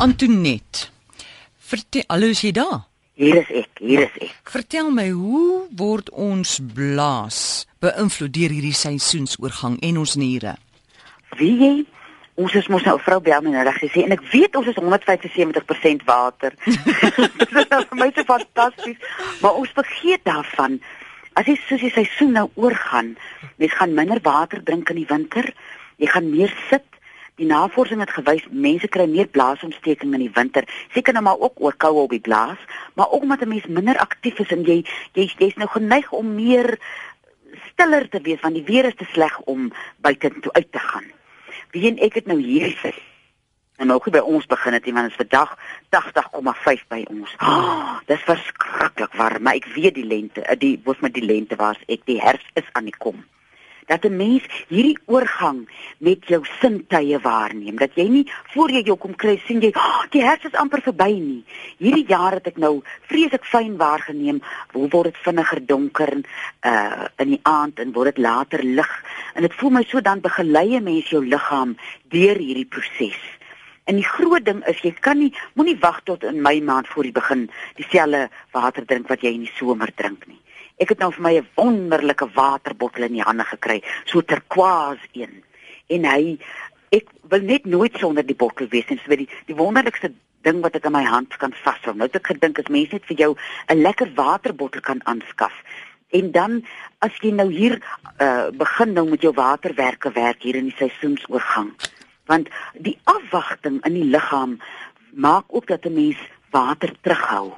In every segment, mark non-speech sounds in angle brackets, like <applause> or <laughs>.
Antoinette. Vertel, hallo is jy daar? Hier is ek, hier is ek. Vertel my, hoe word ons blaas beïnvloed deur hierdie seisoensoorgang en ons niere? Wie jy Ons is mos nou vrou bel my nou reg gesê en ek weet ons is 175% water. <laughs> Dit is nou vir my so fantasties, maar ons vergeet daarvan. As jy soos die seisoen nou oorgaan, mens gaan minder water drink in die winter, jy gaan meer sit Die navorsing het gewys mense kry meer blaasontsteking in die winter. Seker nou maar ook oor koue op die blaas, maar ook omdat 'n mens minder aktief is en jy jy's jy's nou geneig om meer stiller te wees want die weer is te sleg om buite toe uit te gaan. Wie en ek het nou hier sê. En nou by ons begin het, want dit is vandag 80,5 by ons. Oh, dis verskriklik warm, maar ek weet die lente, die word met die lente was ek die herfs is aan die kom dat 'n mens hierdie oorgang met jou sintuie waarneem. Dat jy nie voor jy jou kom kry sien jy oh, die herfs is amper verby nie. Hierdie jaar het ek nou vreeslik fyn waargeneem. Hoe word dit vinniger donker uh in die aand en word dit later lig? En dit voel my so dan begelei 'n mens jou liggaam deur hierdie proses En die groot ding is jy kan nie moenie wag tot in Mei maand voor jy begin dieselfde water drink wat jy in die somer drink nie. Ek het nou vir my 'n wonderlike waterbottel in die hande gekry, so turquoise een. En hy ek wil net nooit sonder die bottel wees en so die die wonderlikste ding wat ek in my hand kan vashou. Nou het ek gedink as mense net vir jou 'n lekker waterbottel kan aanskaf. En dan as jy nou hier uh, begin nou met jou waterwerke werk hier in die seisoensoorgang. Want die afwagting in die liggaam maak ook dat 'n mens water terughou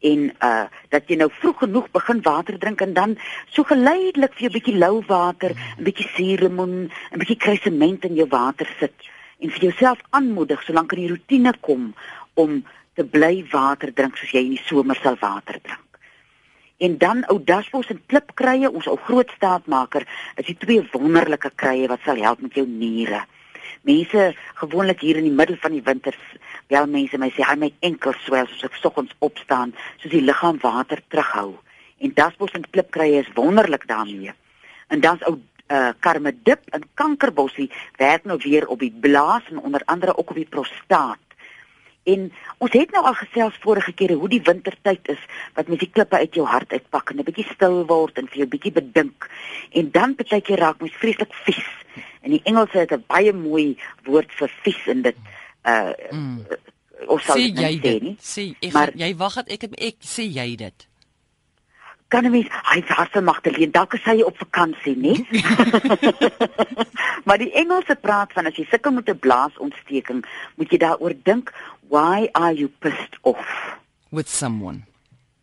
en uh dat jy nou vroeg genoeg begin water drink en dan so geleidelik vir 'n bietjie lou water, 'n bietjie suurlemoen, 'n bietjie kruisement in jou water sit en vir jouself aanmoedig solank in die rotine kom om te bly water drink soos jy in die somer sal water drink. En dan ou dasbos en klipkruie, ons ou groot staatmaker, is die twee wonderlike kruie wat sal help met jou niere. Mense gewoonlik hier in die middel van die winter bel mense my sê hy my enkel swel soos ek soggens opstaan, soos die liggaam water terughou. En dasbos en klipkrye is wonderlik daarmee. En dan's ou uh, karmedip en kankerbossie werk nou weer op die blaas en onder andere ook op die prostaat. En ons het nou al gesels vorige kere hoe die wintertyd is wat met die klippe uit jou hart uitpak en 'n bietjie stil word en vir jou bietjie bedink. En dan baie keer raak mens vreeslik vies. En die Engelse het 'n baie mooi woord vir vies in dit uh mm. of sal jy dit sê nie? Sê ek maar, jy wag dat ek ek sê jy dit. Kan jy mens hy harse Magdalene dalk is hy op vakansie, nê? <laughs> maar die Engelse praat van as jy sukkel met 'n blaasontsteking, moet jy daaroor dink why are you pissed off with someone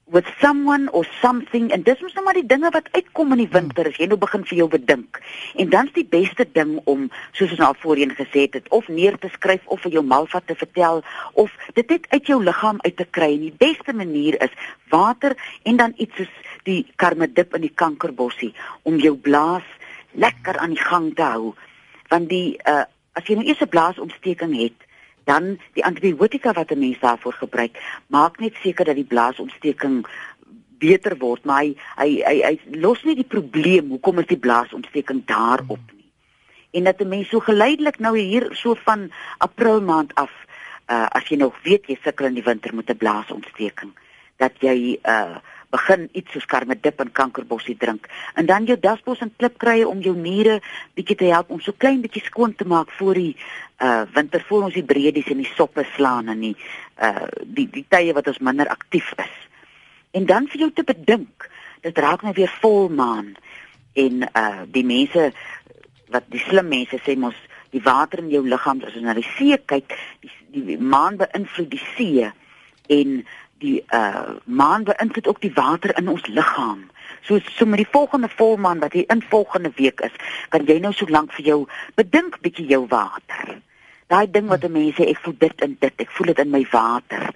with someone or something en dis mos nou maar die dinge wat uitkom in die winter as jy nou begin vir jou bedink. En dan's die beste ding om soos ons al voorheen gesê het of neer te skryf of vir jou malvat te vertel of dit net uit jou liggaam uit te kry. En die beste manier is water en dan iets soos die karmedip in die kankerbossie om jou blaas lekker aan die gang te hou. Want die uh, as jy nou eers 'n blaasontsteking het dan die antibiotika wat 'n mens daarvoor gebruik, maak net seker dat die blaasontsteking beter word, maar hy hy hy, hy los nie die probleem hoekom is die blaasontsteking daarop nie. En dat 'n mens so geleidelik nou hier so van April maand af uh as jy nog weet jy sukkel in die winter met 'n blaasontsteking, dat jy uh begin iets soos karmedip en kankerbossie drink. En dan jou dasbos en klipkruie om jou niere bietjie te help om so klein bietjie skoon te maak voor die uh winter voor ons die breedies en die soppe slaan en die uh die die tye wat ons minder aktief is. En dan vir jou te bedink, dit raak nou weer volmaan en uh die mense wat die slim mense sê mos die water in jou liggaam as jy na die see kyk, die, die maan beïnvloed die see. En die uh maan beïnvloed ook die water in ons liggaam. So so met die volgende volmaan wat hier in volgende week is, kan jy nou so lank vir jou bedink bietjie jou water. Daai ding wat mense ek voel dit in dit, ek voel dit in my water.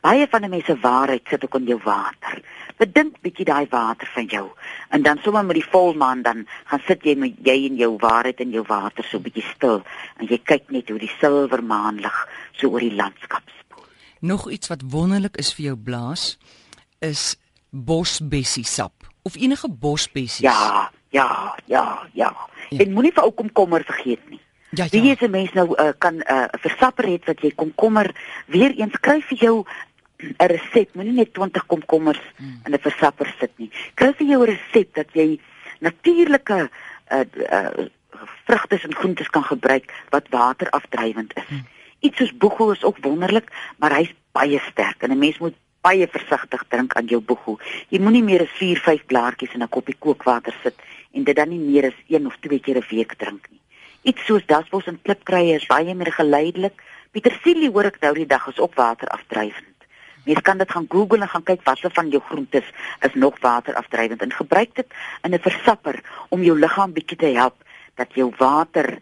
Baie van die mense waarheid sit ook in jou water. Bedink bietjie daai water van jou en dan sommer met die volmaan dan gaan sit jy met jy en jou waarheid in jou water so bietjie stil en jy kyk net hoe die silwermaan lig so oor die landskap Nog iets wat wonderlik is vir jou blaas is bosbessie sap of enige bosbessies. Ja, ja, ja, ja. ja. En moenie vir ou komkommer vergeet nie. Ja, Wie ja. is 'n mens nou uh, kan 'n uh, versapper het wat jy komkommer weer eens kry vir jou 'n resep, moenie net 20 komkommers Hmm. in 'n versapper sit nie. Kry vir jou 'n resep dat jy natuurlike uh, uh, vrugte en groentes kan gebruik wat waterafdrywend is. Hmm. Iets soos boegoe is ook wonderlik, maar hy's baie sterk en 'n mens moet baie versigtig drink aan jou boegoe. Jy moenie meer as 4, 5 blaartjies in 'n koppie kookwater sit en dit dan nie meer as 1 of 2 keer 'n week drink nie. Iets soos dasbos en klipkruie is baie meer geleidelik. Petersilie hoor ek nou die dag is ook waterafdrywend. Mens kan dit gaan Google en gaan kyk watter van jou groentes is nog waterafdrywend en gebruik dit in 'n versapper om jou liggaam bietjie te help dat jou water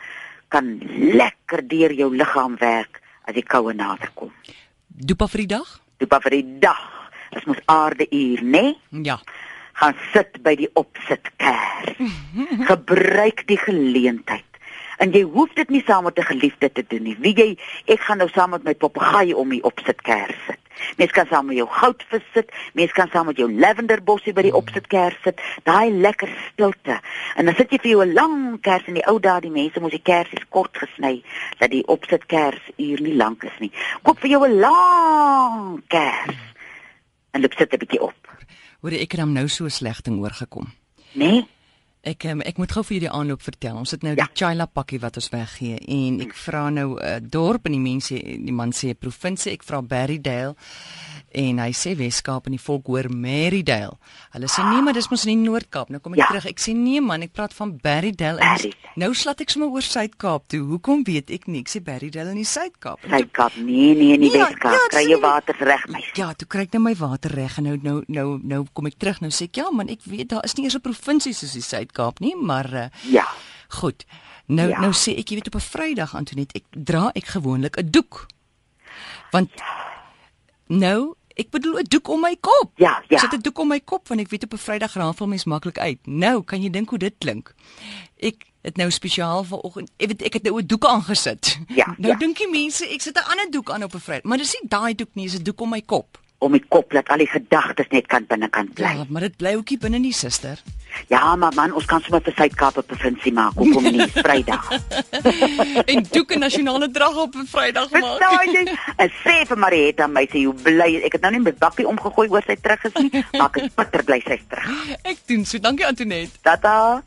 kan lekker deur jou liggaam werk as die koue nader kom. Dopa vir die dag? Maar vir die dag. Dit moet aarde uur, né? Nee? Ja. gaan sit by die opsitkers. Gebruik die geleentheid. En jy hoef dit nie saam met 'n geliefde te doen nie. Wie jy, ek gaan nou saam met my papegaai om die opsitkers sit. Mens kan saam met jou goudvis sit, mens kan saam met jou lavenderbossie by die opsitkers sit. Daai lekker stilte. En dan sit jy vir jou 'n lang kers in die ou dae die mense moes die kersies kort gesny dat die opsitkers uur nie lank is nie. Koop vir jou 'n lang kers. En loop sit 'n bietjie op. Hoor ek het hom nou so sleg ding oorgekom. Né? Nee? Ek um, ek moet gou vir julle die aanloop vertel. Ons het nou Ja. die Chila pakkie wat ons weggee en ek vra nou 'n uh, dorp en die mense die man sê 'n provinsie. Ek vra Berrydale en hy sê Weskaap en die volk hoor Marydale. Hulle sê nee, maar dis mos in die Noord-Kaap. Nou kom ek Ja. terug. Ek sê nee man, ek praat van Berrydale. Berrydale. Nou slat ek sommer oor Suid-Kaap toe. Hoekom weet ek nie? Ek sê Berrydale in die Suid-Kaap. Suidkaap. Nee, nee, in die Ja, Weskaap. ja, Kry die- water reg, meisie. Ja, toe kry ek nou my water reg en nou nou nou nou kom ek terug. Nou sê ek ja man, ek weet daar is nie eers 'n provinsie soos die Suid-Kaap nie, maar uh, Ja. Goed. Nou Ja. nou sê ek jy weet op 'n Vrydag Antoinette, ek dra ek gewoonlik 'n doek. Want nou, ek bedoel 'n doek om my kop. Ja, ja. Ek sit 'n doek om my kop want ek weet op 'n Vrydag raafel mens maklik uit. Nou, kan jy dink hoe dit klink? Ek het nou spesiaal vanoggend, ek weet ek het nou 'n doek aangesit. Ja, nou ja. dink die mense ek sit 'n ander doek aan op 'n Vrydag, maar dis nie daai doek nie, dis 'n doek om my kop. Om die kop laat al die gedagtes net kan binnekant bly. Ja, maar dit bly ookie binne nie, suster. Ja, maar man, ons kan sommer vir Suidkaap 'n provinsie maak. Hoekom nie? <laughs> Vrydag. <laughs> en doek 'n nasionale drag op 'n Vrydag maak. Verstaan jy? En sê vir Marietta my sê hoe bly ek het nou nie met bakkie omgegooi oor sy terug is nie, maar ek is bitter bly sy's terug. Ek doen so. Dankie Antoinette. Tata.